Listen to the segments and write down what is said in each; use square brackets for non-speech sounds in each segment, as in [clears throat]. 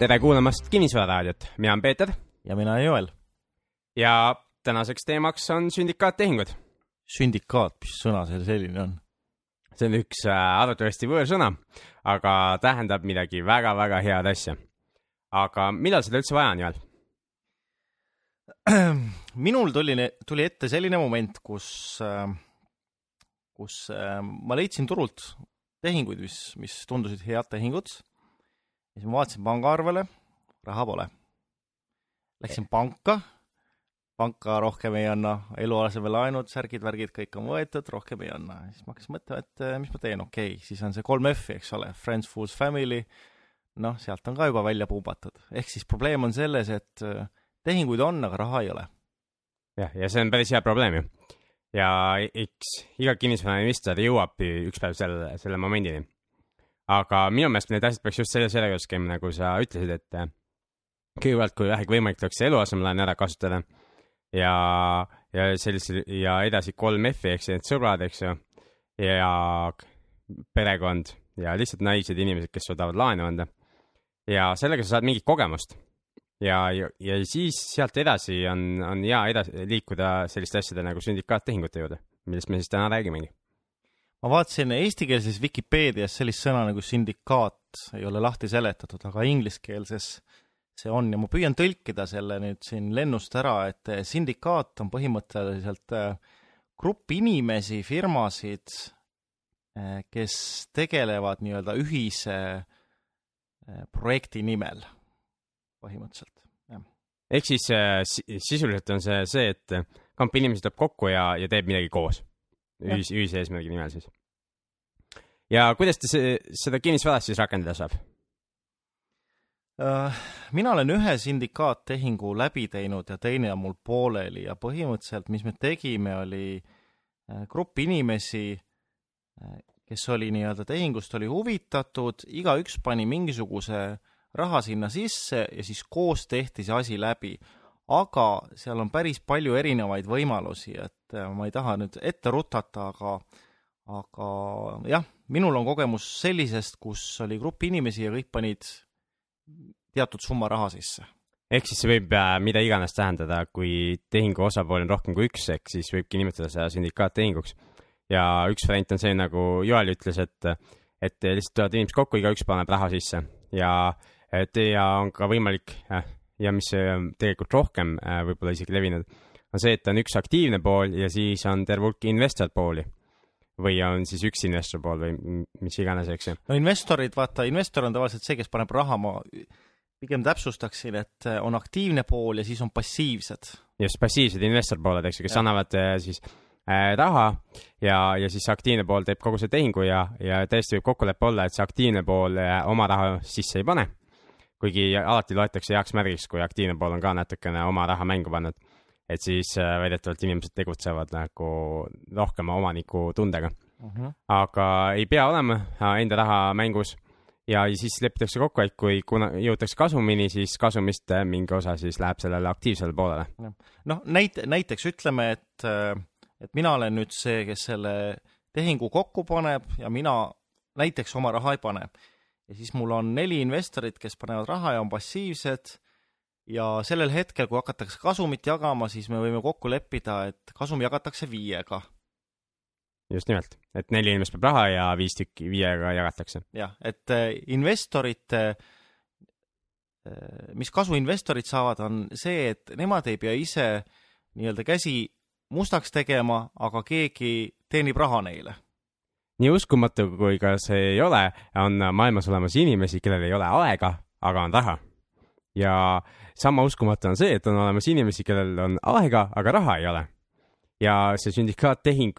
tere kuulamast Kinnisvararaadiot, mina olen Peeter. ja mina olen Joel. ja tänaseks teemaks on sündikaattehingud. sündikaat, mis sõna see selline on? see on üks äh, arvatavasti võõrsõna, aga tähendab midagi väga-väga head asja. aga millal seda üldse vaja on, Joel? [clears throat] minul tuli, tuli ette selline moment, kus, äh, kus äh, ma leidsin turult tehinguid, mis, mis tundusid head tehingud ja siis ma vaatasin pangaarvele, raha pole. Läksin panka, panka rohkem ei anna, eluasemelaenud, särgid-värgid, kõik on võetud, rohkem ei anna. siis ma hakkasin mõtlema, et eh, mis ma teen, okei okay,, siis on see kolm F-i, eks ole, Friends, Fools, Family, noh, sealt on ka juba välja pumbatud. ehk siis probleem on selles, et eh, tehinguid on, aga raha ei ole. jah, ja see on päris hea probleem ju. ja eks iga kinnisvarainvestor jõuab üks päev selle, selle momendini aga minu meelest need asjad peaks just selle, selle juures käima, nagu sa ütlesid, et äh, kõigepealt, kui vähegi võimalik, tuleks eluasemelaenu ära kasutada ja, ja sellise ja edasi kolm F-i ehk siis need sõbrad, eks ju, ja perekond ja lihtsalt naised, inimesed, kes suudavad laenu anda. ja sellega sa saad mingit kogemust. ja, ja, ja siis sealt edasi on, on hea edasi liikuda selliste asjade nagu sündikaattehingute juurde, millest me siis täna räägimegi ma vaatasin eestikeelses Vikipeedias sellist sõna nagu syndikaat ei ole lahti seletatud, aga ingliskeelses see on ja ma püüan tõlkida selle nüüd siin lennust ära, et syndikaat on põhimõtteliselt äh, grupp inimesi, firmasid, äh, kes tegelevad nii-öelda ühise projekti nimel, põhimõtteliselt, jah. ehk siis sisuliselt on see see, et kamp inimesi tuleb kokku ja, ja teeb midagi koos ühis, ühise eesmärgi nimel siis. ja kuidas ta see, seda kinnisvarast siis rakendada saab? Äh, mina olen ühe syndikaattehingu läbi teinud ja teine on mul pooleli ja põhimõtteliselt, mis me tegime, oli äh, grupp inimesi, äh, kes oli nii-öelda tehingust, oli huvitatud, igaüks pani mingisuguse raha sinna sisse ja siis koos tehti see asi läbi aga seal on päris palju erinevaid võimalusi, et äh, ma ei taha nüüd ette rutata, aga aga jah, minul on kogemus sellisest, kus oli grupp inimesi ja kõik panid teatud summa raha sisse. ehk siis see võib äh, mida iganes tähendada, kui tehingu osapooli on rohkem kui üks, ehk siis võibki nimetada seda sündikaattehinguks. ja üks variant on see, nagu Joel ütles, et, et lihtsalt tulevad inimesed kokku, igaüks paneb raha sisse ja et ja on ka võimalik äh, ja mis tegelikult rohkem võib-olla isegi levinud, on see, et on üks aktiivne pool ja siis on terve hulk investor pooli. või on siis üks investor pool või mis iganes, eks ju. no investorid, vaata, investor on tavaliselt see, kes paneb raha, ma pigem täpsustaksin, et äh, on aktiivne pool ja siis on passiivsed. just, passiivsed investor pooled, eks ju, kes ja. annavad äh, siis äh, raha ja, ja siis aktiivne pool teeb kogu selle tehingu ja, ja tõesti võib kokkulepe olla, et see aktiivne pool oma raha sisse ei pane kuigi alati loetakse heaks märgiks, kui aktiivne pool on ka natukene oma raha mängu pannud. Et siis äh, väidetavalt inimesed tegutsevad nagu rohkema omanikutundega uh. Mhm. -huh. aga ei pea olema äh, enda raha mängus ja siis lepitakse kokku, et kui kuna jõutakse kasumini, siis kasumist äh, mingi osa siis läheb sellele aktiivsele poolele. noh, näite, näiteks ütleme, et, et mina olen nüüd see, kes selle tehingu kokku paneb ja mina näiteks oma raha ei pane ja siis mul on neli investorit, kes panevad raha ja on passiivsed ja sellel hetkel, kui hakatakse kasumit jagama, siis me võime kokku leppida, et kasum jagatakse viiega. just nimelt, et neli inimest peab raha ja viis tükki viiega jagatakse. jah, et äh, investorite, äh, mis kasu investorid saavad, on see, et nemad ei pea ise nii-öelda käsi mustaks tegema, aga keegi teenib raha neile nii uskumatu, kui ka see ei ole, on maailmas olemas inimesi, kellel ei ole aega, aga on raha. Ja sama uskumatu on see, et on olemas inimesi, kellel on aega, aga raha ei ole. ja see sündikaattehing,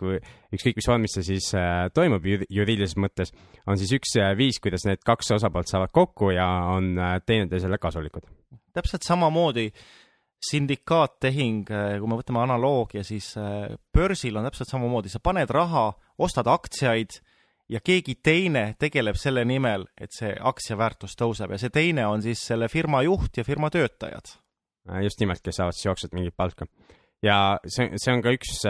ükskõik mis vormis see siis äh, toimub juriidilises mõttes, on siis üks äh, viis, kuidas need kaks osapoolt saavad kokku ja on äh, teineteisele kasulikud. täpselt samamoodi syndikaattehing, kui me võtame analoogia, siis börsil on täpselt samamoodi, sa paned raha ostad aktsiaid ja keegi teine tegeleb selle nimel, et see aktsia väärtus tõuseb ja see teine on siis selle firma juht ja firma töötajad. Äh, just nimelt, kes saavad siis jooksvalt mingit palka. ja see, see on ka üks,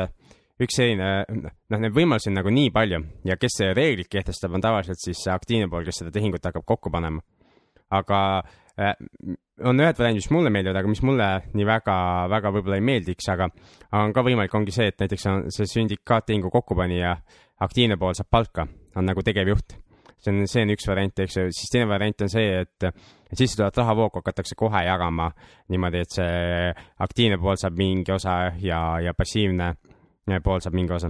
üks selline, noh, neid võimalusi on nagu nii palju ja kes reeglid kehtestab, on tavaliselt siis see aktiivne pool, kes seda tehingut hakkab kokku panema. aga äh, on ühed variandid, mis mulle meeldivad, aga mis mulle nii väga, väga võib-olla ei meeldiks, aga on ka võimalik, ongi see, et näiteks on see sündikaattehingu kokkupanija, aktiivne pool saab palka, on nagu tegevjuht. see on, see on üks variant, eks ju, siis teine variant on see, et, et sissetulevat rahavoogu hakatakse kohe jagama niimoodi, et see aktiivne pool saab mingi osa ja, ja passiivne pool saab mingi osa.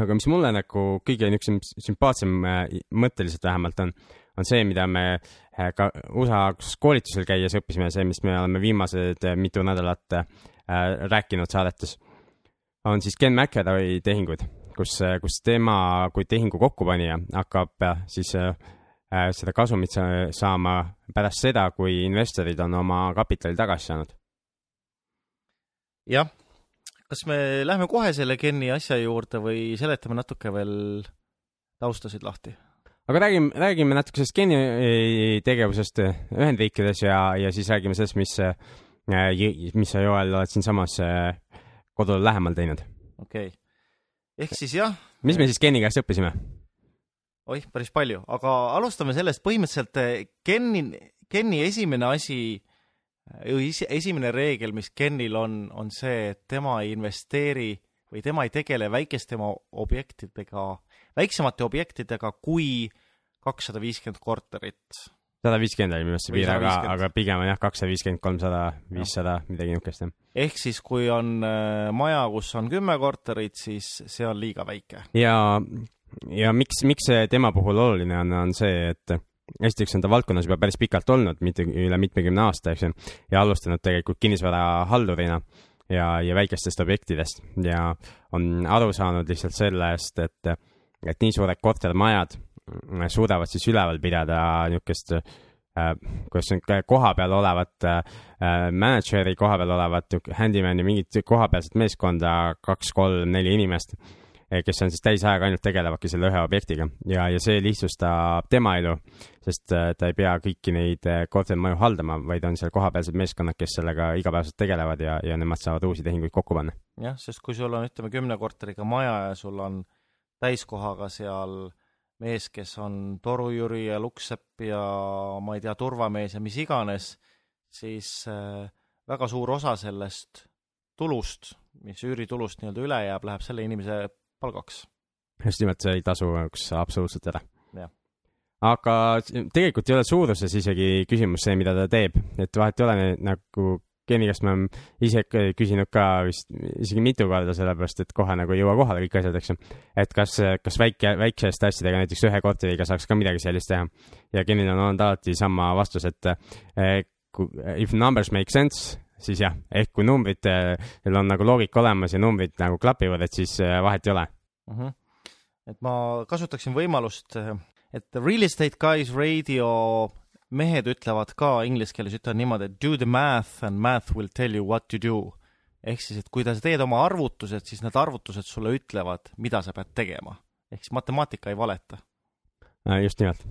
Aga mis mulle nagu kõige niisugusem sümpaatsem äh, mõtteliselt vähemalt on, on see, mida me äh, ka USA koolitusel käies õppisime, see, mis me oleme viimased äh, mitu nädalat rääkinud saadetes, on siis Ken McElroy tehingud, kus, kus tema kui tehingu kokkupanija hakkab siis seda kasumit saama pärast seda, kui investorid on oma kapitali tagasi saanud. jah kas me lähme kohe selle Kenni asja juurde või seletame natuke veel taustasid lahti? aga räägime, räägime natuke sellest Kenni tegevusest Ühendriikides ja, ja siis räägime sellest, mis, mis sa, Joel, oled siinsamas kodule lähemal teinud. okei okay., ehk siis jah. mis me siis Kenni käest õppisime? oih, päris palju, aga alustame sellest, põhimõtteliselt Kenni, Kenni esimene asi esimene reegel, mis Kenil on, on see, et tema ei investeeri või tema ei tegele väikeste objektidega, väiksemate objektidega kui kakssada viiskümmend korterit. Sada viiskümmend oli minu meelest see piir, aga, aga pigem on jah, kakssada viiskümmend, kolmsada, viissada, midagi niisugust, jah. ehk siis, kui on äh, maja, kus on kümme korterit, siis see on liiga väike. ja, ja miks, miks see tema puhul oluline on, on see, et esiteks on ta valdkonnas juba päris pikalt olnud, mitte üle mitmekümne aasta, eks ju, ja alustanud tegelikult kinnisvarahaldurina ja, ja väikestest objektidest ja on aru saanud lihtsalt sellest, et, et nii suured kortermajad suudavad siis üleval pidada niisugust äh, kuidas on kohapeal olevat äh, mänedžeri, kohapeal olevat handymani, mingit kohapealset meeskonda, kaks, kolm, neli inimest Eh, kes on siis täisajaga ainult tegelevadki selle ühe objektiga ja, ja see lihtsustab tema elu, sest äh, ta ei pea kõiki neid äh, kortermaju haldama, vaid on seal kohapealsed meeskonnad, kes sellega igapäevaselt tegelevad ja, ja nemad saavad uusi tehinguid kokku panna. jah, sest kui sul on, ütleme, kümne korteriga maja ja sul on täiskohaga seal mees, kes on torujüri ja lukksepp ja ma ei tea, turvamees ja mis iganes, siis äh, väga suur osa sellest tulust, mis üüritulust nii-öelda üle jääb, läheb selle inimese palgaks. just nimelt, see ei tasu üks absoluutselt ära. aga tegelikult ei ole suuruses isegi küsimus see, mida ta teeb, et vahet ei ole nagu Geni käest ma olen ise küsinud ka vist isegi mitu korda, sellepärast et kohe nagu ei jõua kohale kõik asjad, eks ju. et kas, kas väike, väikeste asjadega, näiteks ühe korteriga saaks ka midagi sellist teha. ja Genil on olnud alati sama vastus, et eh, if numbers make sense, siis jah, ehk kui numbritel on nagu loogika olemas ja numbrid nagu klapivad, et siis äh, vahet ei ole uh. -huh. et ma kasutaksin võimalust, et Real Estate Guys Radio mehed ütlevad ka inglise keeles, ütlevad niimoodi, et do the math and math will tell you what to do. ehk siis, et kui sa teed oma arvutused, siis need arvutused sulle ütlevad, mida sa pead tegema. ehk siis matemaatika ei valeta. Äh, just nimelt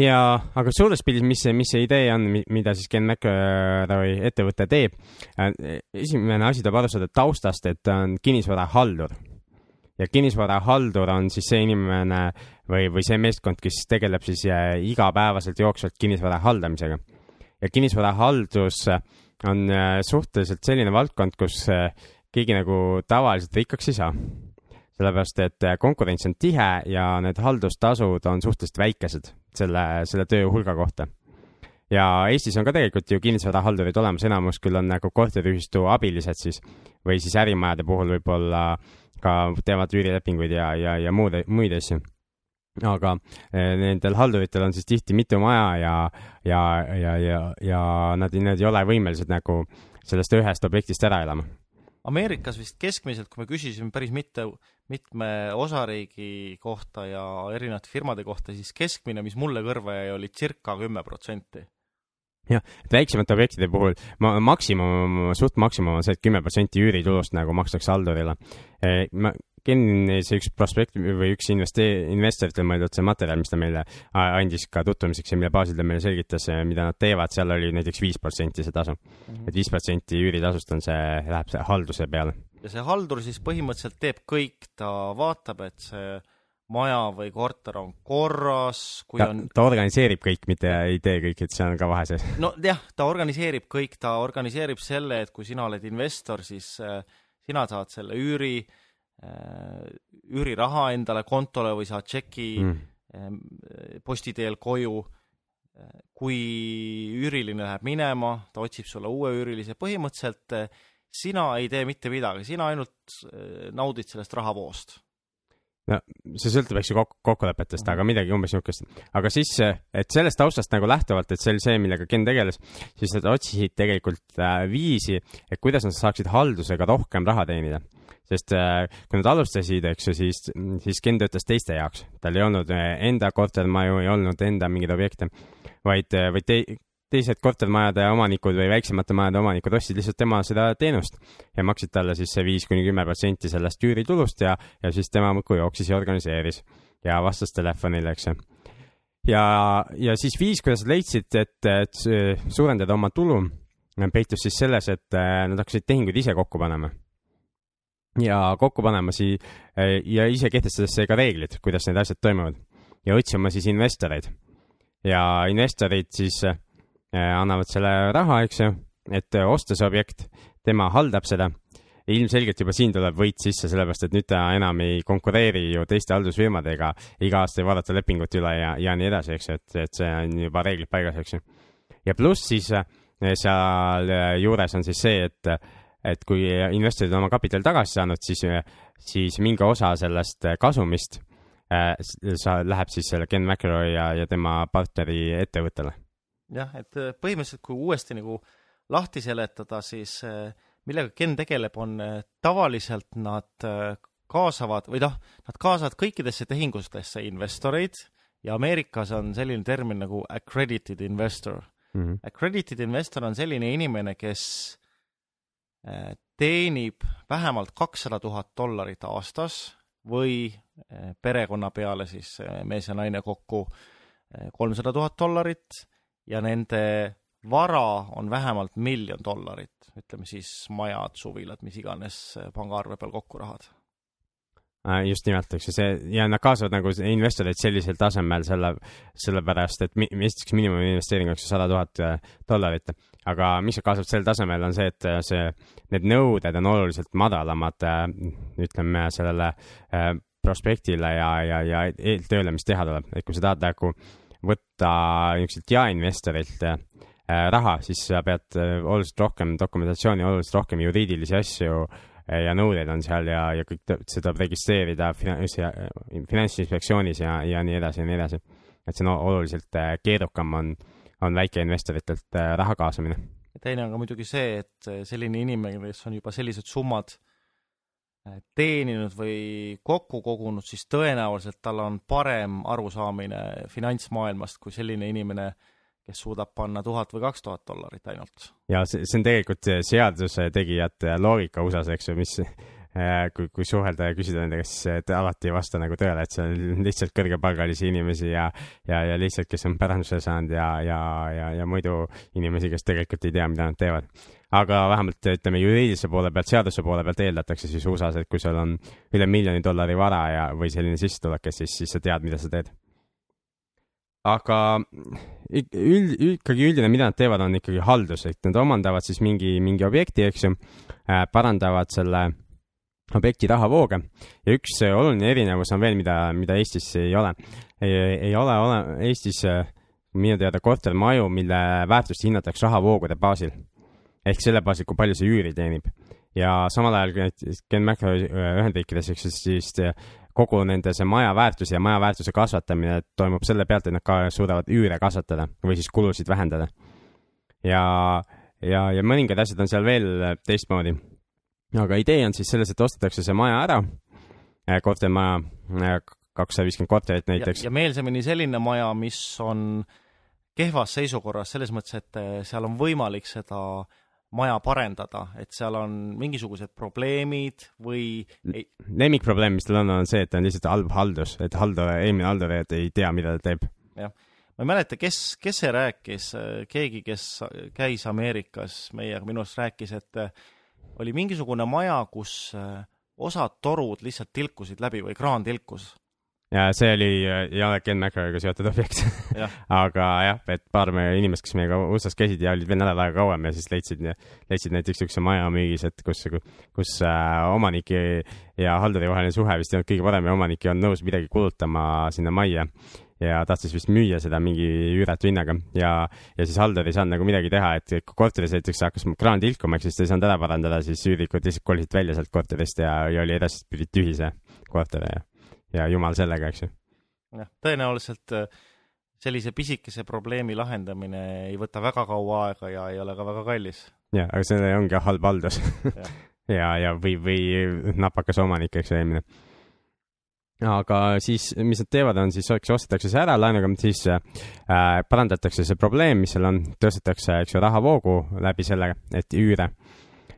ja, aga suures pildis, mis see, mis see idee on, mida siis Ken McElroy ettevõte teeb? Äh, esimene asi tuleb aru saada taustast, et ta on kinnisvarahaldur ja kinnisvarahaldur on siis see inimene või, või see meeskond, kes tegeleb siis äh, igapäevaselt jooksvalt kinnisvara haldamisega. ja kinnisvarahaldus on äh, suhteliselt selline valdkond, kus keegi nagu tavaliselt rikkaks ei saa sellepärast et äh, konkurents on tihe ja need haldustasud on suhteliselt väikesed selle, selle töö hulga kohta. ja Eestis on ka tegelikult ju kinnisvarahaldurid olemas, enamus küll on nagu korteriühistu abilised siis või siis ärimajade puhul võib-olla ka teevad üürilepinguid ja, ja, ja muud, muid asju aga äh, nendel halduritel on siis tihti mitu maja ja, ja, ja, ja, ja nad, nad ei ole võimelised nagu sellest ühest objektist ära elama Ameerikas vist keskmiselt, kui me küsisime päris mitte, mitme osariigi kohta ja erinevate firmade kohta, siis keskmine, mis mulle kõrva jäi, oli circa kümme protsenti. Jah, et väiksemate objektide puhul ma, maksimum, suht maksimum on see, et kümme protsenti üüritulust nagu makstakse haldurile. Eh, ma Ken, see üks prospekt või üks investee-, investoritel mõeldud see materjal, mis ta meile andis ka tutvumiseks ja mille baasil ta meile selgitas, mida nad teevad, seal oli näiteks viis protsenti see tasu mm. -hmm. et viis protsenti üüritasust on see, läheb see halduse peale. ja see haldur siis põhimõtteliselt teeb kõik, ta vaatab, et see maja või korter on korras, kui ta, on ta organiseerib kõik, mitte ei tee kõik, et seal on ka vahe sees. no jah, ta organiseerib kõik, ta organiseerib selle, et kui sina oled investor, siis äh, sina saad selle üüri äh,, üüriraha endale kontole või saad tšeki mm. äh, posti teel koju äh,. kui üüriline läheb minema, ta otsib sulle uue üürilise, põhimõtteliselt sina ei tee mitte midagi, sina ainult naudid sellest rahavoost no see sõltub, eks ju, kok kokkulepetest, aga midagi umbes niisugust. aga siis, et sellest taustast nagu lähtuvalt, et see oli see, millega Ken tegeles, siis nad otsisid tegelikult äh, viisi, et kuidas nad saaksid haldusega rohkem raha teenida. sest äh, kui nad alustasid, eks ju, siis, siis Ken töötas teiste jaoks. tal ei olnud äh, enda kortermaju, ei olnud enda mingeid objekte, vaid, äh, vaid te, teised kortermajade omanikud või väiksemate majade omanikud ostsid lihtsalt tema seda teenust ja maksid talle siis see viis kuni kümme protsenti sellest üüritulust ja, ja siis tema muudkui jooksis ja organiseeris ja vastas telefonile, eks ju. ja, ja siis viis, kuidas nad leidsid, et, et suurendada oma tulu, peitus siis selles, et äh, nad hakkasid tehinguid ise kokku panema ja kokku panema sii- ja ise kehtestades ka reeglid, kuidas need asjad toimuvad ja otsima siis investoreid. ja investorid siis äh, Äh, annavad selle raha, eks ju, et äh, osta see objekt, tema haldab seda. ilmselgelt juba siin tuleb võit sisse, sellepärast et nüüd ta enam ei konkureeri ju teiste haldusfirmadega, iga aasta ei vaadata lepingut üle ja, ja nii edasi, eks ju, et, et see on juba reeglid paigas, eks ju. ja pluss siis äh, seal juures on siis see, et, et kui investorid on oma kapitali tagasi saanud, siis, siis mingi osa sellest kasumist äh, sa, läheb siis selle Ken McElroy ja, ja tema partneri ettevõttele jah, et äh, põhimõtteliselt kui uuesti nagu lahti seletada, siis äh, millega Ken tegeleb, on äh, tavaliselt nad kaasavad või noh, nad kaasavad kõikidesse tehingutesse investoreid ja Ameerikas on selline termin nagu accredited investor mm. -hmm. Accredited investor on selline inimene, kes teenib vähemalt kakssada tuhat dollarit aastas või perekonna peale siis mees ja naine kokku kolmsada tuhat dollarit ja nende vara on vähemalt miljon dollarit, ütleme siis majad, suvilad, mis iganes pangaarve peal kokku rahad. Äh, just nimelt, eks ju, see ja nad kaasavad nagu investoreid sellisel tasemel selle, sellepärast et mi, esiteks miinimuminvesteering oleks ju sada tuhat äh, dollarit, aga mis nad kaasavad sel tasemel, on see, et äh, see, need nõuded on oluliselt madalamad, ütleme sellele prospektile ja, ja, ja eeltööle, mis teha tuleb, et kui sa tahad nagu võtta niisuguselt jaeinvestorilt äh, raha, siis sa pead äh, oluliselt rohkem dokumentatsiooni, oluliselt rohkem juriidilisi asju äh, ja nõudeid on seal ja, ja kõik tuleb registreerida finants, finantsinspektsioonis ja, ja nii edasi ja nii edasi. et see on oluliselt keerukam, on, on väikeinvestoritelt raha kaasamine. teine on ka muidugi see, et selline inimene, kes on juba sellised summad teeninud või kokku kogunud, siis tõenäoliselt tal on parem arusaamine finantsmaailmast kui selline inimene, kes suudab panna tuhat või kaks tuhat dollarit ainult. ja see, see on tegelikult seaduse tegijate loogika USA-s, eks ju, mis Äh, kui, kui suhelda ja küsida nendega, siis et alati ei vasta nagu tõele, et see on [laughs] lihtsalt kõrgepalgalisi inimesi ja, ja, ja lihtsalt, kes on päranduse saanud ja, ja, ja, ja muidu inimesi, kes tegelikult ei tea, mida nad teevad. aga vähemalt ütleme juriidilise poole pealt, seaduse poole pealt eeldatakse siis USA-s, et kui sul on üle miljoni dollari vara ja, või selline sissetulek, siis, siis sa tead, mida sa teed aga üld, ikkagi üldine, mida nad teevad, on ikkagi haldus, et nad omandavad siis mingi, mingi objekti, eks ju, äh, parandavad selle objekti rahavooge ja üks äh, oluline erinevus on veel, mida, mida Eestis ei ole. ei ole, ole Eestis äh, minu teada kortermaju, mille väärtust hinnatakse rahavoogude baasil. ehk selle baasil, kui palju see üüri teenib. ja samal ajal Ken Macro äh, Ühendriikides, eks siis kogu nende see maja väärtus ja maja väärtuse kasvatamine toimub selle pealt, et nad ka suudavad üüre kasvatada või siis kulusid vähendada. ja, ja, ja mõningad asjad on seal veel teistmoodi aga idee on siis selles, et ostetakse see maja ära, äh, kortermaja, äh, kakssada viiskümmend korterit näiteks. ja meelsamini selline maja, mis on kehvas seisukorras, selles mõttes, et äh, seal on võimalik seda maja parendada, et seal on mingisugused probleemid või ei... lemmikprobleem, mis tal on, on see, et ta on lihtsalt halb haldus, et haldur, eelmine haldur ei tea, mida ta teeb. jah, ma ei mäleta, kes, kes see rääkis, keegi, kes käis Ameerikas meiega minu arust rääkis, et oli mingisugune maja, kus äh, osad torud lihtsalt tilkusid läbi või kraan tilkus. ja see oli äh, ole Ken McRae'iga seotud objekt Jah. [laughs] aga jah, et paar meie inimest, kes meiega USA-s käisid ja olid veel nädal aega kauem ja siis leidsid, leidsid näiteks siukse maja müügis, et kus, kus äh, omaniki ja halduri vaheline suhe vist ei olnud kõige parem ja omanik ei olnud nõus midagi kulutama sinna majja ja tahtis vist müüa seda mingi üüretu hinnaga ja, ja siis haldur ei saanud nagu midagi teha, et kui korteris näiteks hakkas kraan tilkuma, ehk siis ta ei saanud ära parandada, siis üürikud lihtsalt kolisid välja sealt korterist ja, ja oli edaspidi tühi see korter ja, ja jumal sellega, eks ju. jah, tõenäoliselt äh, sellise pisikese probleemi lahendamine ei võta väga kaua aega ja ei ole ka väga kallis. jah, aga see ongi halb haldus Jah. [laughs] ja, ja või, või napakas omanik, eks ju, eelmine. Aga siis, mis nad teevad, on siis, eks ostetakse see ära laenuga, siis äh, parandatakse see probleem, mis seal on, tõstetakse, eks ju, rahavoogu läbi selle, et üüre.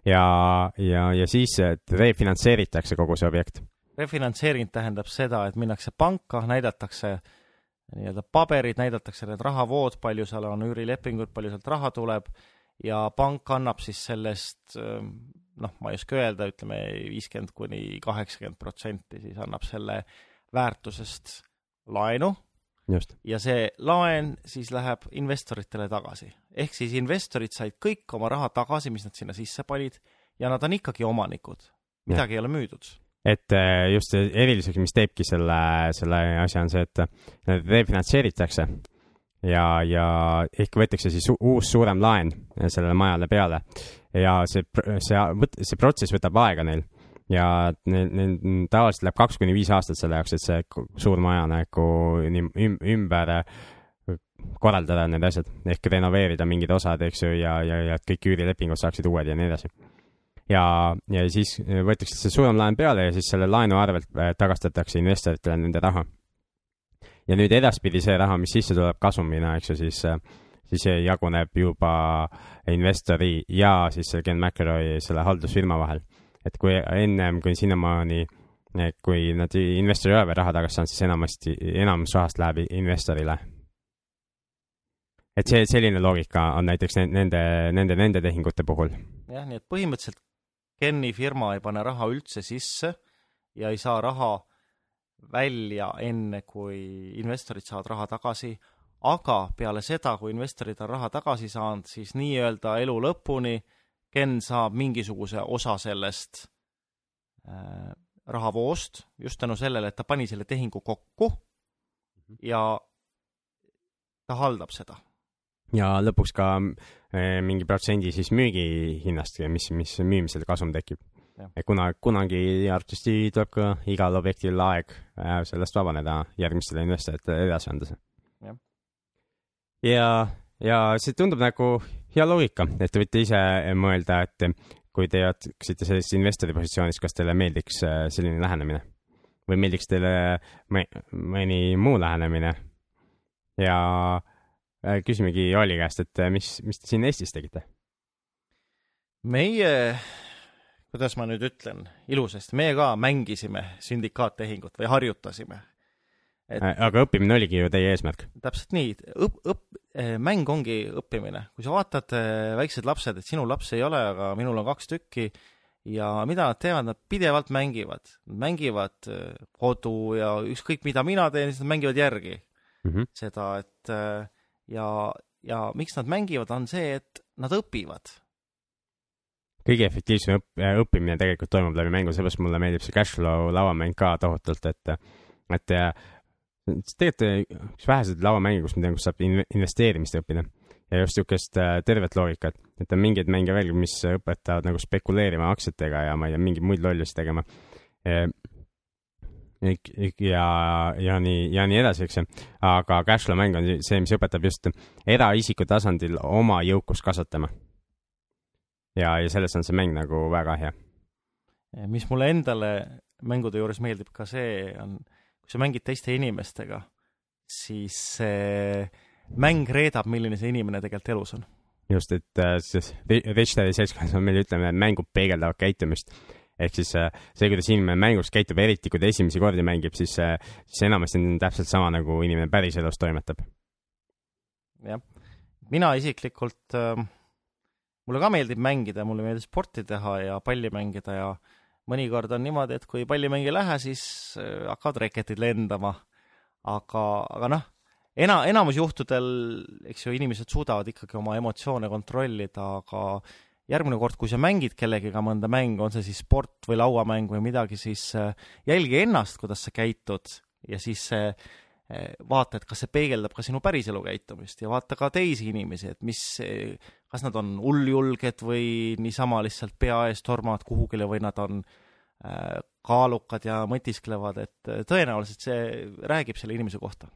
ja, ja, ja siis refinantseeritakse kogu see objekt. refinantseering tähendab seda, et minnakse panka, näidatakse nii-öelda paberid, näidatakse need rahavood, palju seal on üürilepingud, palju sealt raha tuleb ja pank annab siis sellest ähm, noh, ma ei oska öelda, ütleme viiskümmend kuni kaheksakümmend protsenti siis annab selle väärtusest laenu just, ja see laen siis läheb investoritele tagasi. ehk siis investorid said kõik oma raha tagasi, mis nad sinna sisse panid ja nad on ikkagi omanikud. midagi ei ole müüdud. et äh, just eriliseks, mis teebki selle, selle asja, on see, et need refinantseeritakse ja, ja ehk võetakse siis uus suurem laen sellele majale peale ja see, see, see protsess võtab aega neil. Ja neil, neil tavaliselt läheb kaks kuni viis aastat selle jaoks, et see suur maja nagu ümber äh, korraldada need asjad. Ehk renoveerida mingid osad, eks ju, ja, ja, ja kõik üürilepingud saaksid uued ja nii edasi. Ja, ja siis võetakse see suurem laen peale ja siis selle laenu arvelt äh, tagastatakse investoritele nende raha. ja nüüd edaspidi see raha, mis sisse tuleb kasumina, eks ju, siis, siis see jaguneb juba investori ja siis selle Ken McElroy selle haldusfirma vahel. et kui ennem, kui sinnamaani, kui nad investori ei ole veel raha tagasi saanud, siis enamasti, enamus rahast läheb investorile. et see, selline loogika on näiteks ne- nende, nende, nende tehingute puhul jah, nii et põhimõtteliselt Kenni firma ei pane raha üldse sisse ja ei saa raha välja enne, kui investorid saavad raha tagasi, aga peale seda, kui investorid on raha tagasi saanud, siis nii-öelda elu lõpuni Ken saab mingisuguse osa sellest äh, rahavoost just tänu sellele, et ta pani selle tehingu kokku ja ta haldab seda ja lõpuks ka eh, mingi protsendi siis müügihinnast, mis, mis müümisel kasum tekib kuna, kunagi arvatavasti tuleb ka igal objektil aeg äh, sellest vabaneda, järgmistele investoritele edasi anda see Jah.. ja, ja see tundub nagu hea loogika, et te võite ise mõelda, et kui te jätksite sellises investori positsioonis, kas teile meeldiks äh, selline lähenemine või meeldiks teile mõni, muu lähenemine ja äh, küsimegi Joali käest, et äh, mis, mis te siin Eestis tegite? meie, kuidas ma nüüd ütlen ilusasti, meie ka mängisime sündikaattehingut või harjutasime. Et- Äh, aga õppimine oligi ju teie eesmärk. täpselt nii, õp-, õp-, mäng ongi õppimine. kui sa vaatad eh, väiksed lapsed, et sinu laps ei ole, aga minul on kaks tükki ja mida nad teevad, nad pidevalt mängivad. Mängivad kodu ja ükskõik, mida mina teen, siis nad mängivad järgi Mm -hmm. seda, et ja, ja miks nad mängivad, on see, et nad õpivad kõige efektiivsem õpp, õppimine tegelikult toimub läbi mängu, seepärast mulle meeldib see Cashflow lauamäng ka tohutult, et, et äh, tegelikult üks väheseid lauamänge, kus ma tean, kus saab in- investeerimist õppida ja just niisugust äh, tervet loogikat, et on mingeid mänge veel, mis õpetavad nagu spekuleerima aktsiatega ja ma ei tea, mingeid muid lollusi tegema. ja, ja nii, ja nii edasi, eks ju. aga Cashflow mäng on see, mis õpetab just eraisiku tasandil oma jõukust kasvatama. ja, ja selles on see mäng nagu väga hea. mis mulle endale mängude juures meeldib ka see on, kui sa mängid teiste inimestega, siis see mäng reedab, milline see inimene tegelikult elus on. just, et äh, siis Daddy seltskonnas on meil ütleme, et mängud peegeldavad käitumist. ehk siis äh, see, kuidas inimene mängus käitub, eriti kui ta esimesi kordi mängib, siis, siis enamasti on täpselt sama, nagu inimene päriselus toimetab. jah, mina isiklikult äh,, mulle ka meeldib mängida, mulle meeldib sporti teha ja palli mängida ja mõnikord on niimoodi, et kui pallimäng ei lähe, siis äh, hakkavad reketid lendama. aga, aga noh, ena-, enamus juhtudel, eks ju, inimesed suudavad ikkagi oma emotsioone kontrollida, aga järgmine kord, kui sa mängid kellegiga mõnda mängu, on see siis sport või lauamäng või midagi, siis äh, jälgi ennast, kuidas sa käitud ja siis äh, vaata, et kas see peegeldab ka sinu päriselu käitumist ja vaata ka teisi inimesi, et mis, kas nad on hulljulged või niisama lihtsalt pea ees tormavad kuhugile või nad on äh, kaalukad ja mõtisklevad, et tõenäoliselt see räägib selle inimese kohta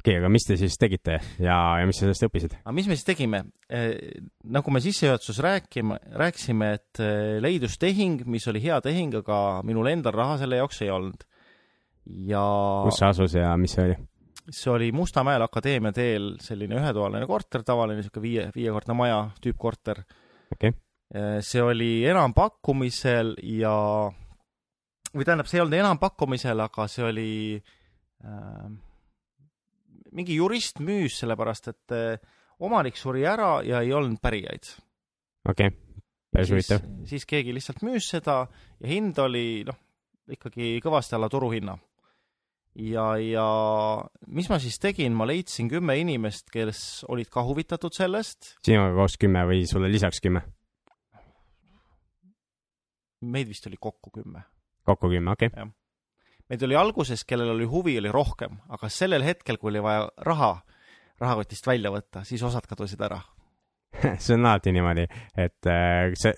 okei okay,, aga mis te siis tegite ja, ja mis te sellest õppisite? aga mis me siis tegime eh,? nagu me sissejuhatuses rääkima, rääkisime, et eh, leidus tehing, mis oli hea tehing, aga minul endal raha selle jaoks ei olnud. ja kus see asus ja mis see oli? See oli Mustamäel Akadeemia teel selline ühetoaline korter, tavaline niisugune viie, viiekordne maja tüüppkorter okay.. see oli enampakkumisel ja, või tähendab, see ei olnud enampakkumisel, aga see oli äh, mingi jurist müüs, sellepärast et eh, omanik suri ära ja ei olnud pärijaid. okei okay., päris huvitav. siis keegi lihtsalt müüs seda ja hind oli noh, ikkagi kõvasti alla turuhinna. Ja, ja mis ma siis tegin, ma leidsin kümme inimest, kes olid ka huvitatud sellest. sinuga koos kümme või sulle lisaks kümme? meid vist oli kokku kümme. kokku kümme, okei okay meid oli alguses, kellel oli huvi, oli rohkem, aga sellel hetkel, kui oli vaja raha rahakotist välja võtta, siis osad kadusid ära [laughs] see on alati niimoodi, et äh, see,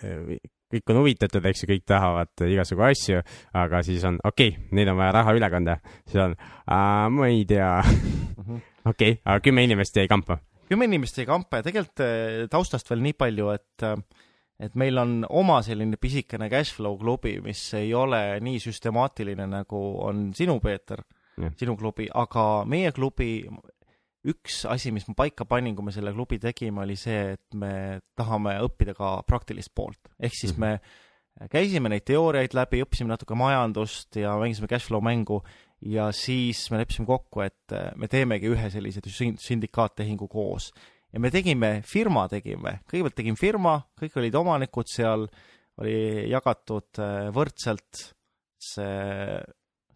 kõik on huvitatud, eks ju, kõik tahavad igasugu asju, aga siis on okei okay,, nüüd on vaja raha üle kanda, siis on, ma ei tea mhm. [laughs] okei aga kümme inimest jäi kampa? kümme inimest jäi kampa ja tegelikult äh, taustast veel nii palju, et äh, et meil on oma selline pisikene cash flow klubi, mis ei ole nii süstemaatiline, nagu on sinu, Peeter, sinu klubi, aga meie klubi üks asi, mis ma paika panin, kui me selle klubi tegime, oli see, et me tahame õppida ka praktilist poolt. ehk siis -hmm. me käisime neid teooriaid läbi, õppisime natuke majandust ja mängisime cash flow mängu ja siis me leppisime kokku, et me teemegi ühe sellise sündikaattehingu koos ja me tegime, firma tegime, kõigepealt tegime firma, kõik olid omanikud seal, oli jagatud äh, võrdselt see,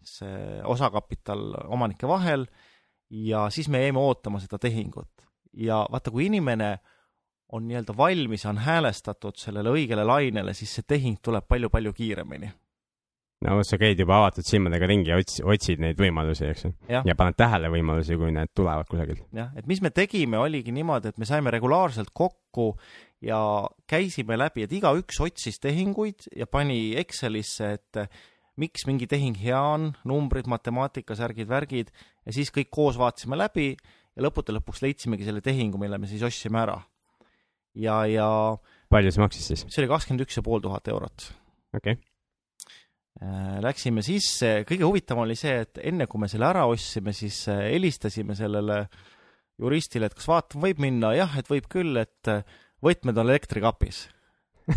see osakapital omanike vahel ja siis me jäime ootama seda tehingut. ja vaata, kui inimene on nii-öelda valmis, on häälestatud sellele õigele lainele, siis see tehing tuleb palju-palju kiiremini no sa käid juba avatud silmadega ringi ja ots-, otsid neid võimalusi, eks ju. ja paned tähele võimalusi, kui need tulevad kusagilt. jah, et mis me tegime, oligi niimoodi, et me saime regulaarselt kokku ja käisime läbi, et igaüks otsis tehinguid ja pani Excelisse, et miks mingi tehing hea on, numbrid, matemaatika, särgid, värgid, ja siis kõik koos vaatasime läbi ja lõppude lõpuks leidsimegi selle tehingu, mille me siis ostsime ära. ja, ja palju see maksis siis? see oli kakskümmend üks ja pool tuhat eurot. okei okay Äh, läksime sisse, kõige huvitavam oli see, et enne kui me selle ära ostsime, siis äh, helistasime sellele juristile, et kas vaatama võib minna, jah, et võib küll, et äh, võtmed on elektrikapis [laughs]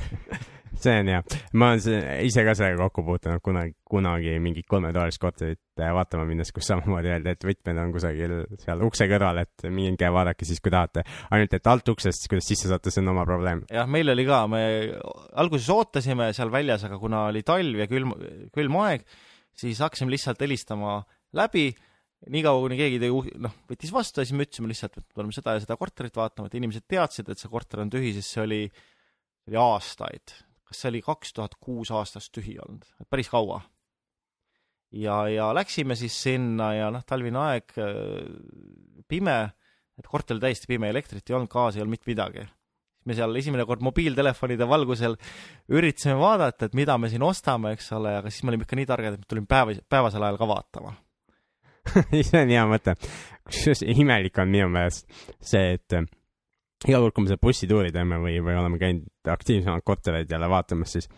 see on hea, ma olen ise ka sellega kokku puutunud kunagi, kunagi mingit kolmetoalist korterit vaatama minnes, kus samamoodi öeldi, et võtmed on kusagil seal ukse kõrval, et minge vaadake siis, kui tahate. ainult, et alt uksest, kuidas sisse saate, see on oma probleem. jah, meil oli ka, me alguses ootasime seal väljas, aga kuna oli talv ja külm, külm aeg, siis hakkasime lihtsalt helistama läbi niikaua, kuni keegi tegi, noh, võttis vastu ja siis me ütlesime lihtsalt, et me tuleme seda ja seda korterit vaatama, et inimesed teadsid, et see korter on tühi, sest see oli, see oli aastaid kas see oli kaks tuhat kuus aastast tühi olnud, et päris kaua. ja, ja läksime siis sinna ja noh, talvine aeg, äh, pime, et korter oli täiesti pime, elektrit ei olnud, gaasi ei olnud mitte midagi. me seal esimene kord mobiiltelefonide valgusel üritasime vaadata, et mida me siin ostame, eks ole, aga siis me olime ikka nii targad, et me tulime päeva, päevasel ajal ka vaatama [laughs] see on hea mõte. kusjuures imelik on minu meelest see, et iga kord, kui me seda bussituuri teeme või, või oleme käinud aktiivsemalt kortereid jälle vaatamas, siis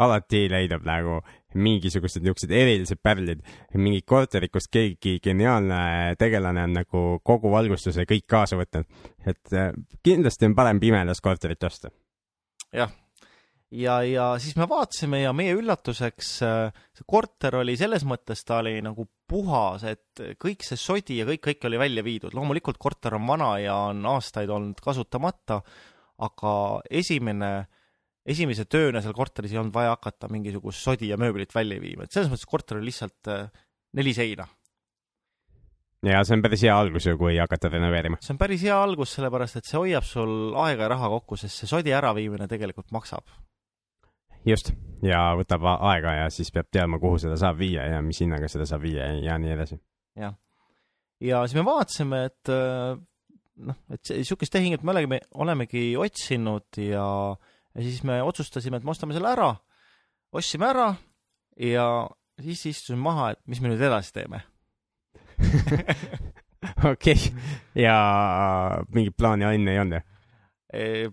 alati leidub nagu mingisugused niisugused erilised pärlid, mingi korterid, kus keegi geniaalne tegelane on nagu kogu valgustuse kõik kaasa võtnud. et äh, kindlasti on parem pimedas korterit osta. jah, ja, ja siis me vaatasime ja meie üllatuseks äh, see korter oli selles mõttes, ta oli nagu puhas, et kõik see sodi ja kõik, kõik oli välja viidud. loomulikult korter on vana ja on aastaid olnud kasutamata, aga esimene esimese tööna seal korteris ei olnud vaja hakata mingisugust sodi ja mööblit välja viima, et selles mõttes korter oli lihtsalt äh, neli seina. ja see on päris hea algus ju, kui hakata renoveerima. see on päris hea algus, sellepärast et see hoiab sul aega ja raha kokku, sest see sodi äraviimine tegelikult maksab. Just, ja võtab aega ja siis peab teadma, kuhu seda saab viia ja mis hinnaga seda saab viia ja nii edasi. jah. ja siis me vaatasime, et äh, noh, et niisugust tehingut me oleme, olemegi otsinud ja, ja siis me otsustasime, et me ostame selle ära, ostsime ära ja siis istusime maha, et mis me nüüd edasi teeme [laughs] okei okay., ja mingit plaani enne ei olnud, jah?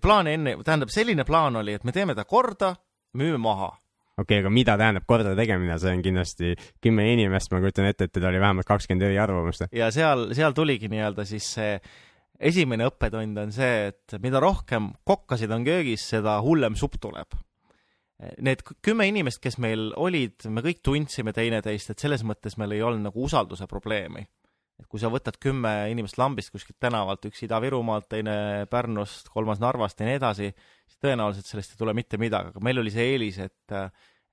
plaani enne, tähendab, selline plaan oli, et me teeme ta korda, müüme maha. okei okay,, aga mida tähendab korda tegemine, see on kindlasti kümme inimest, ma kujutan ette, et teil oli vähemalt kakskümmend eriarvamust. ja seal, seal tuligi nii-öelda siis see esimene õppetund on see, et mida rohkem kokkasid on köögis, seda hullem supp tuleb. Need kümme inimest, kes meil olid, me kõik tundsime teineteist, et selles mõttes meil ei olnud nagu usalduse probleemi. Et kui sa võtad kümme inimest lambist kuskilt tänavalt, üks Ida-Virumaalt, teine Pärnust, kolmas Narvast ja nii edasi, siis tõenäoliselt sellest ei tule mitte midagi, aga meil oli see eelis, et,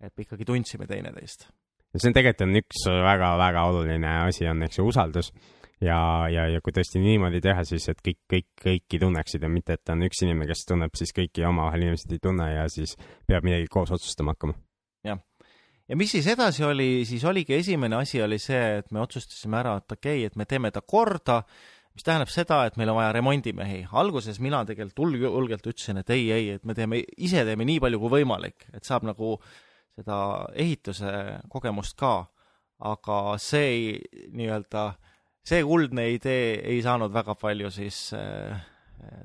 et me ikkagi tundsime teineteist. ja see on tegelikult on üks väga-väga oluline asi, on eks ju usaldus ja, ja, ja kui tõesti niimoodi teha, siis et kõik, kõik, kõiki tunneksid ja mitte, et on üks inimene, kes tunneb siis kõiki omavahel inimesed ei tunne ja siis peab midagi koos otsustama hakkama. Ja mis siis edasi oli, siis oligi esimene asi oli see, et me otsustasime ära, et okei okay,, et me teeme ta korda, mis tähendab seda, et meil on vaja remondimehi. alguses mina tegelikult julgelt ütlesin, et ei, ei, et me teeme, ise teeme nii palju kui võimalik, et saab nagu seda ehituse kogemust ka, aga see nii-öelda äh, see kuldne idee ei saanud väga palju siis äh,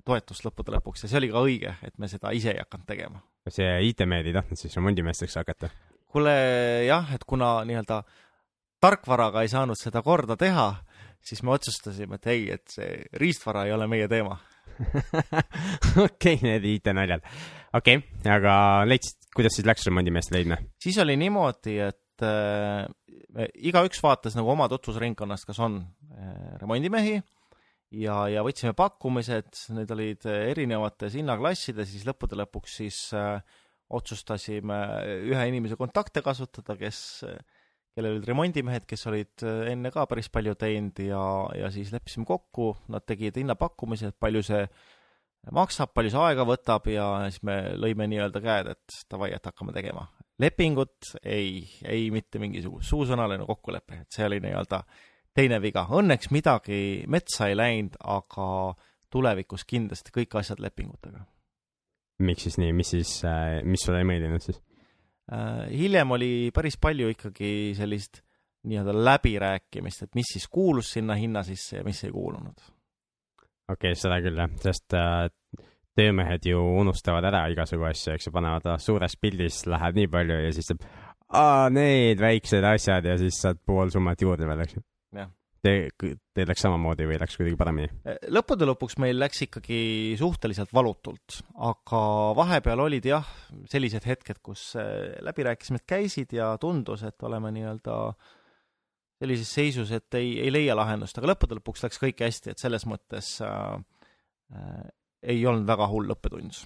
toetust lõppude lõpuks ja see oli ka õige, et me seda ise ei hakanud tegema. kas see IT-mehed ei tahtnud siis remondimeesteks hakata? Kuule jah, et kuna nii-öelda tarkvaraga ei saanud seda korda teha, siis me otsustasime, et ei, et see riistvara ei ole meie teema [laughs] okei okay,, need IT-naljad. okei okay,, aga leidsid, kuidas siis läks remondimeeste leidmine? siis oli niimoodi, et äh, igaüks vaatas nagu oma tutvusringkonnast, kas on äh, remondimehi ja, ja võtsime pakkumised, need olid erinevates hinnaklassides, siis lõppude lõpuks siis äh, otsustasime ühe inimese kontakte kasutada, kes, kellel olid remondimehed, kes olid äh, enne ka päris palju teinud ja, ja siis leppisime kokku, nad tegid hinnapakkumise, et palju see maksab, palju see aega võtab ja siis me lõime nii-öelda käed, et davai, et hakkame tegema lepingut, ei, ei mitte mingisugust suusõnaline kokkulepe, et see oli nii-öelda teine viga. Õnneks midagi metsa ei läinud, aga tulevikus kindlasti kõik asjad lepingutega. Miks siis nii, mis siis, äh, mis sulle ei meeldinud siis? Äh, hiljem oli päris palju ikkagi sellist nii-öelda läbirääkimist, et mis siis kuulus sinna hinna sisse ja mis ei kuulunud. okei okay,, seda küll jah, sest äh, töömehed ju unustavad ära igasugu asju, eks ju, panevad suures pildis läheb nii palju ja siis saab, aa, need väiksed asjad ja siis saad pool summat juurde veel, eks ju. Te, teil läks samamoodi või läks kuidagi paremini? Äh, lõppude lõpuks meil läks ikkagi suhteliselt valutult, aga vahepeal olid jah, sellised hetked, kus äh, läbirääkimised käisid ja tundus, et oleme nii-öelda sellises seisus, et ei, ei leia lahendust, aga lõppude lõpuks läks kõik hästi, et selles mõttes äh, äh ei olnud väga hull õppetund.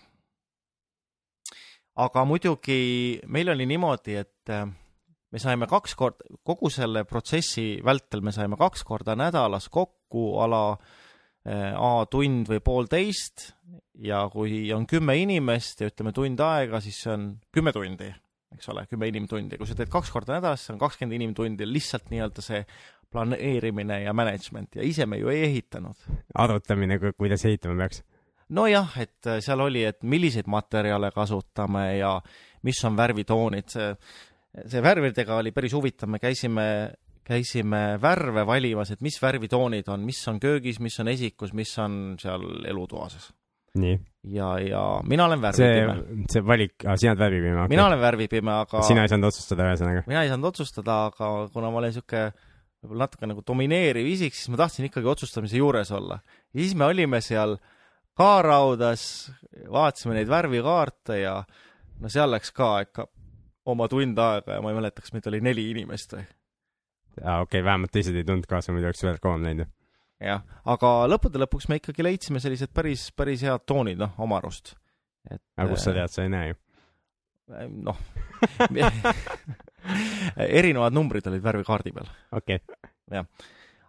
aga muidugi meil oli niimoodi, et äh, me saime kaks korda, kogu selle protsessi vältel me saime kaks korda nädalas kokku ala äh, A tund või poolteist ja kui on kümme inimest ja ütleme tund aega, siis see on kümme tundi, eks ole, kümme inimtundi. kui sa teed kaks korda nädalas, see on kakskümmend inimtundi, lihtsalt nii-öelda see planeerimine ja management ja ise me ju ei ehitanud. arutamine, kuidas ehitama peaks nojah, et seal oli, et milliseid materjale kasutame ja mis on värvitoonid, see, värvidega oli päris huvitav, me käisime, käisime värve valimas, et mis värvitoonid on, mis on köögis, mis on esikus, mis on seal elutoas. nii. ja, ja mina olen värvipime. see, valik ah,, sina oled värvipime okay.? mina olen värvipime, aga sina ei saanud otsustada, ühesõnaga? mina ei saanud otsustada, aga kuna ma olen niisugune võib-olla natuke nagu domineeriv isik, siis ma tahtsin ikkagi otsustamise juures olla. ja siis me olime seal kaaraudas, vaatasime neid värvikaarte ja no seal läks ka ikka oma tund aega ja ma ei mäleta, kas meid oli neli inimest või. aa, okei okay,, vähemalt teised ei tulnud kaasa, muidu oleks veel kauem läinud ju. jah, aga lõppude lõpuks me ikkagi leidsime sellised päris, päris head toonid, noh, oma arust. et aga kust sa tead, sa ei näe ju noh [laughs] erinevad numbrid olid värvikaardi peal. okei okay.. jah.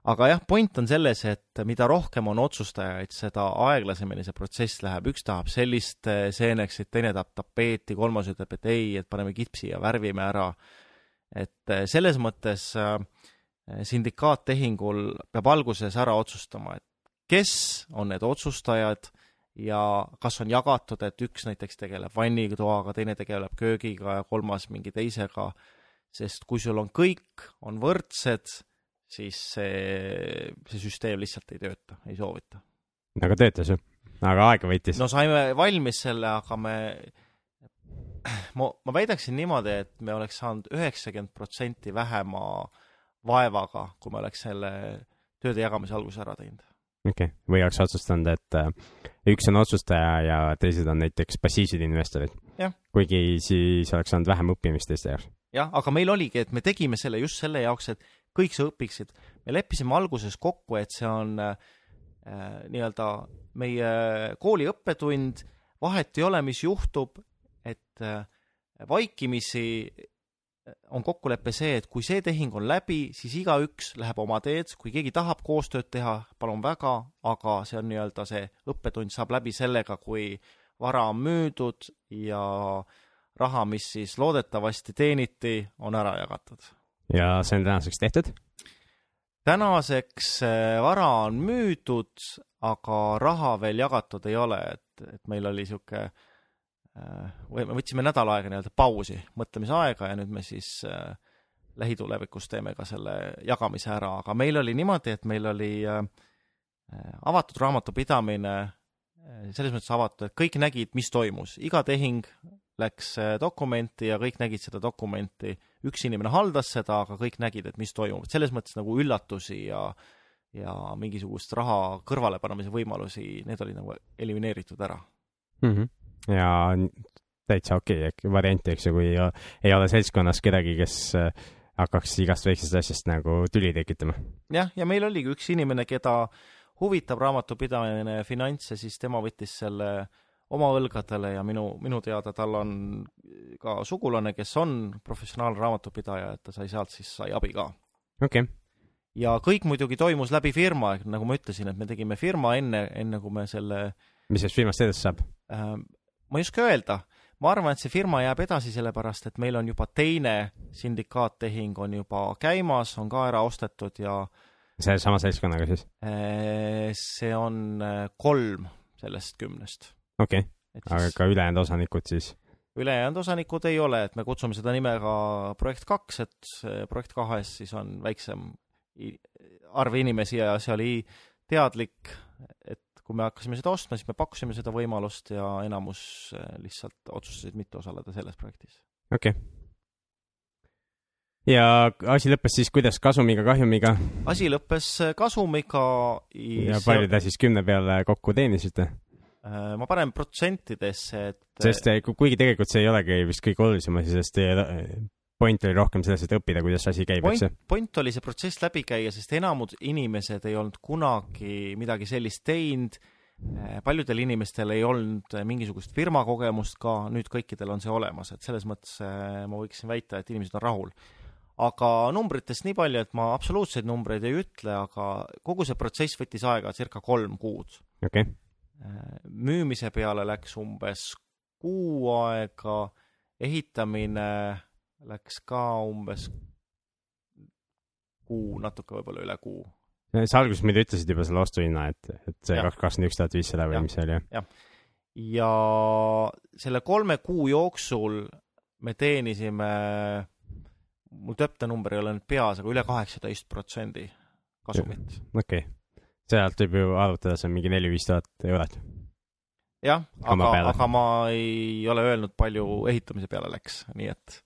Aga jah, point on selles, et mida rohkem on otsustajaid, seda aeglasemini see protsess läheb, üks tahab sellist eh, seeneksit, teine tahab tapeeti, kolmas ütleb, et ei, et paneme kipsi ja värvime ära. et eh, selles mõttes äh, sindikaattehingul peab alguses ära otsustama, et kes on need otsustajad ja kas on jagatud, et üks näiteks tegeleb vannitoaga, teine tegeleb köögiga ja kolmas mingi teisega sest kui sul on kõik, on võrdsed, siis see, see süsteem lihtsalt ei tööta, ei soovita. aga töötas ju, aga aega võttis. no saime valmis selle, aga me, ma, ma väidaksin niimoodi, et me oleks saanud üheksakümmend protsenti vähema vaevaga, kui me oleks selle tööde jagamise alguses ära teinud. okei okay., või oleks otsustanud, et äh, üks on otsustaja ja teised on näiteks passiivsed investorid. kuigi siis oleks olnud vähem õppimist teiste jaoks jah, aga meil oligi, et me tegime selle just selle jaoks, et kõik sa õpiksid. me leppisime alguses kokku, et see on äh, nii-öelda meie kooli õppetund, vahet ei ole, mis juhtub, et äh, vaikimisi on kokkulepe see, et kui see tehing on läbi, siis igaüks läheb oma teed, kui keegi tahab koostööd teha, palun väga, aga see on nii-öelda see õppetund saab läbi sellega, kui vara on müüdud ja äh, raha, mis siis loodetavasti teeniti, on ära jagatud. Ja see on tänaseks tehtud? tänaseks äh, vara on müüdud, aga raha veel jagatud ei ole, et, et meil oli niisugune äh, või me võtsime nädal aega nii-öelda pausi, mõtlemisaega ja nüüd me siis äh, lähitulevikus teeme ka selle jagamise ära, aga meil oli niimoodi, et meil oli äh, avatud raamatupidamine äh, selles mõttes avatud, et kõik nägid, mis toimus, iga tehing läks äh, dokumenti ja kõik nägid seda dokumenti. Üks inimene haldas seda, aga kõik nägid, et mis toimub, et selles mõttes nagu üllatusi ja ja mingisugust raha kõrvalepanemise võimalusi, need olid nagu elimineeritud ära mm. -hmm. ja täitsa okei okay, variant, eks ju, kui ei ole seltskonnas kedagi, kes äh, hakkaks igast väiksest asjast nagu tüli tekitama. jah, ja meil oligi üks inimene, keda huvitab raamatupidamine finants ja siis tema võttis selle äh, oma õlgadele ja minu, minu teada tal on ka sugulane, kes on professionaalne raamatupidaja, et ta sai sealt siis, sai abi ka. okei okay. ja kõik muidugi toimus läbi firma, nagu ma ütlesin, et me tegime firma enne, enne kui me selle mis sellest firmast edasi saab äh,? ma ei oska öelda, ma arvan, et see firma jääb edasi, sellepärast et meil on juba teine sindikaattehing on juba käimas, on ka ära ostetud ja sellesama seltskonnaga siis äh,? see on äh, kolm sellest kümnest okei okay., aga ka ülejäänud osanikud siis? ülejäänud osanikud ei ole, et me kutsume seda nime ka projekt kaks, et projekt kahes siis on väiksem arv inimesi ja see oli teadlik, et kui me hakkasime seda ostma, siis me pakkusime seda võimalust ja enamus eh, lihtsalt otsustasid mitte osaleda selles projektis. okei okay. ja asi lõppes siis kuidas, kasumiga, kahjumiga? asi lõppes kasumiga. ja palju te siis kümne peale kokku teenisite? Äh, ma panen protsentidesse, et sest äh, kuigi tegelikult see ei olegi vist kõige olulisem asi, sest äh, point oli rohkem selles, et õppida, kuidas asi käib, eks ju? point oli see protsess läbi käia, sest enamus inimesed ei olnud kunagi midagi sellist teinud, paljudel inimestel ei olnud mingisugust firmakogemust ka, nüüd kõikidel on see olemas, et selles mõttes ma võiksin väita, et inimesed on rahul. aga numbritest nii palju, et ma absoluutseid numbreid ei ütle, aga kogu see protsess võttis aega circa kolm kuud. okei okay müümise peale läks umbes kuu aega, ehitamine läks ka umbes kuu, natuke võib-olla üle kuu. sa alguses muidu ütlesid juba selle ostuhinna, et, et see kakskümmend üks tuhat viissada või mis see oli, jah? ja selle kolme kuu jooksul me teenisime, mul täpne number ei ole nüüd peas, aga üle kaheksateist protsendi kasumit. okei okay sealt võib ju arvutada, see on mingi neli-viis tuhat eurot. jah, aga, aga ma ei ole öelnud, palju ehitamise peale läks, nii et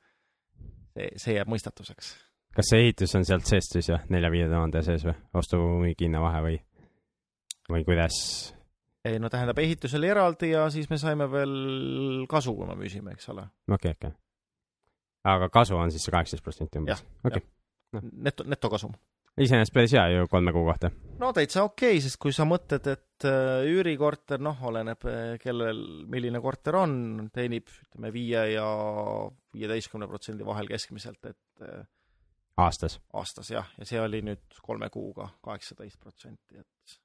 see, see jääb mõistatuseks. kas see ehitus on sealt seest siis jah, nelja-viie tuhande sees või, ostu-müügi hinna vahe või, või kuidas? ei no tähendab, ehitus oli eraldi ja siis me saime veel kasu, kui me müüsime, eks ole. okei okay,, okei okay.. aga kasu on siis kaheksateist protsenti umbes? okei okay.. neto, netokasum iseenesest päris hea ju kolme kuu kohta no täitsa okei okay,, sest kui sa mõtled, et äh, üürikorter, noh, oleneb äh, kellel, milline korter on, teenib ütleme viie ja viieteistkümne protsendi vahel keskmiselt, et äh, aastas? aastas jah, ja see oli nüüd kolme kuuga kaheksateist protsenti, et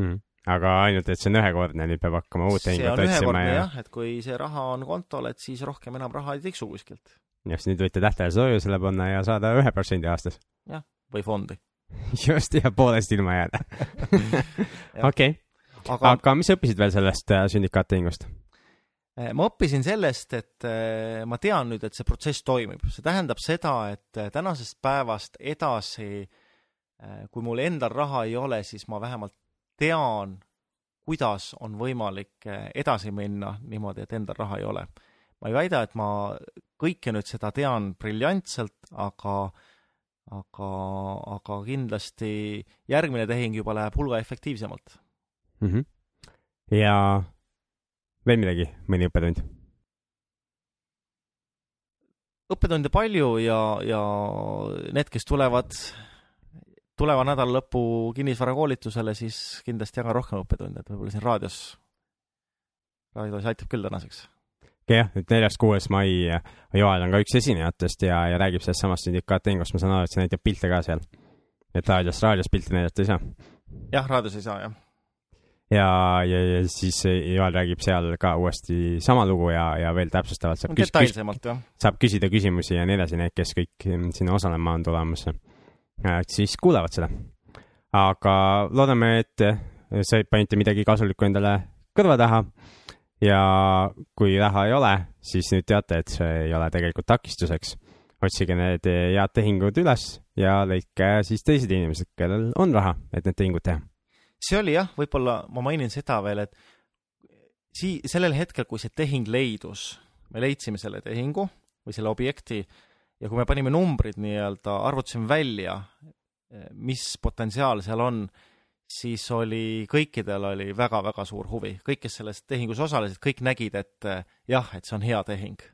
mm. aga ainult, et see on ühekordne, nüüd peab hakkama uut tehingut otsima ja jah, et kui see raha on kontol, et siis rohkem enam raha ei tiksu kuskilt. just, nüüd võite tähtajalise hoiusele panna ja saada ühe protsendi aastas. jah, või fondi [laughs] just, ja poolest ilma jääda. [laughs] okei, aga, mis sa õppisid veel sellest äh, sündikaattehingust? Äh, ma õppisin sellest, et äh, ma tean nüüd, et see protsess toimib, see tähendab seda, et tänasest päevast edasi, kui mul endal raha ei ole, siis ma vähemalt tean, kuidas on võimalik edasi minna niimoodi, et endal raha ei ole. ma ei väida, et ma kõike nüüd seda tean briljantselt, aga äh, aga, aga kindlasti järgmine tehing juba läheb hulga efektiivsemalt mm. -hmm. ja veel midagi, mõni õppetund? õppetunde palju ja, ja need, kes tulevad tuleva nädala lõpu kinnisvarakoolitusele, siis kindlasti jagan rohkem õppetunde, et võib-olla siin raadios, raadios aitab küll tänaseks jah, et neljas-kuues mai Joel on ka üks esinejatest ja, ja räägib sellest samast sündikaattehingost, ma saan aru, et see näitab pilte ka seal. et raadios, raadios pilte näidata ei saa? jah, raadios ei saa, jah. ja, ja, ja siis Joel räägib seal ka uuesti sama lugu ja, ja veel täpsustavalt saab küs-, küs-, saab küsida küsimusi ja nii edasi, need, kes kõik sinna osalema on tulemas, siis kuulevad seda. aga loodame, et see panite midagi kasulikku endale kõrva taha ja kui raha ei ole, siis nüüd teate, et see ei ole tegelikult takistuseks. otsige need head tehingud üles ja leidke siis teised inimesed, kellel on raha, et need tehingud teha. see oli jah, võib-olla ma mainin seda veel, et sii-, sellel hetkel, kui see tehing leidus, me leidsime selle tehingu või selle objekti ja kui me panime numbrid nii-öelda, arvutasime välja, mis potentsiaal seal on siis oli, kõikidel oli väga-väga suur huvi, kõik, kes selles tehingus osalesid, kõik nägid, et eh, jah, et see on hea tehing.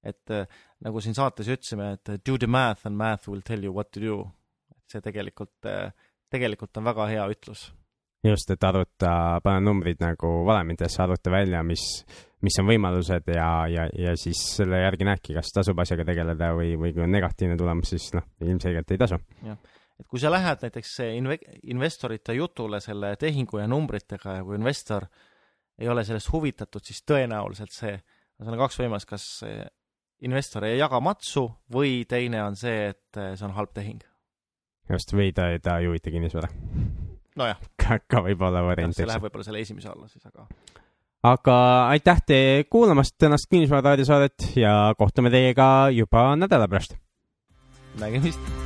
et eh, nagu siin saates ütlesime, et do the math and math will tell you what to do. et see tegelikult, eh, tegelikult on väga hea ütlus. just, et arvuta, pane numbrid nagu valemitesse, arvuta välja, mis, mis on võimalused ja, ja, ja siis selle järgi näedki, kas tasub asjaga tegeleda või, või kui on negatiivne tulemus, siis noh, ilmselgelt ei tasu. jah et kui sa lähed näiteks inve-, investorite jutule selle tehingu ja numbritega ja kui investor ei ole sellest huvitatud, siis tõenäoliselt see, seal on kaks võimalust, kas investor ei jaga matsu või teine on see, et see on halb tehing. just, või ta, ta ei huvita kinnisvara. nojah. [laughs] ka, ka võib olla variant. see läheb võib-olla selle esimese alla siis, aga aga aitäh teile kuulamast tänast Kinnisvara raadiosaadet ja kohtume teiega juba nädala pärast. nägemist